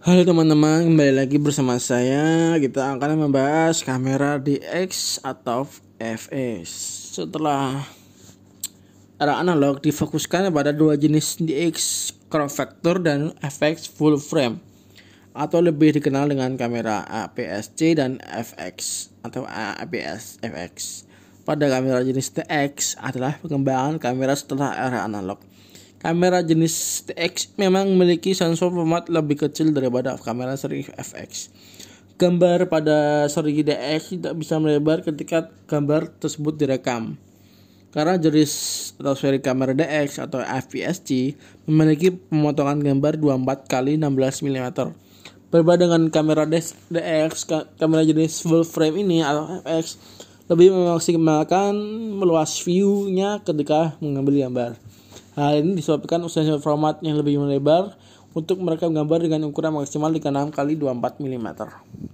Halo teman-teman, kembali lagi bersama saya. Kita akan membahas kamera DX atau FX. Setelah era analog difokuskan pada dua jenis DX crop factor dan FX full frame atau lebih dikenal dengan kamera APS-C dan FX atau APS FX. Pada kamera jenis DX adalah pengembangan kamera setelah era analog Kamera jenis TX memang memiliki sensor format lebih kecil daripada kamera seri FX. Gambar pada seri DX tidak bisa melebar ketika gambar tersebut direkam. Karena jenis atau seri kamera DX atau FPSC memiliki pemotongan gambar 24 kali 16 mm. Berbeda dengan kamera DX, kamera jenis full frame ini atau FX lebih memaksimalkan meluas view-nya ketika mengambil gambar. Hal ini disebabkan sensor format yang lebih melebar untuk merekam gambar dengan ukuran maksimal 6 kali 24 mm.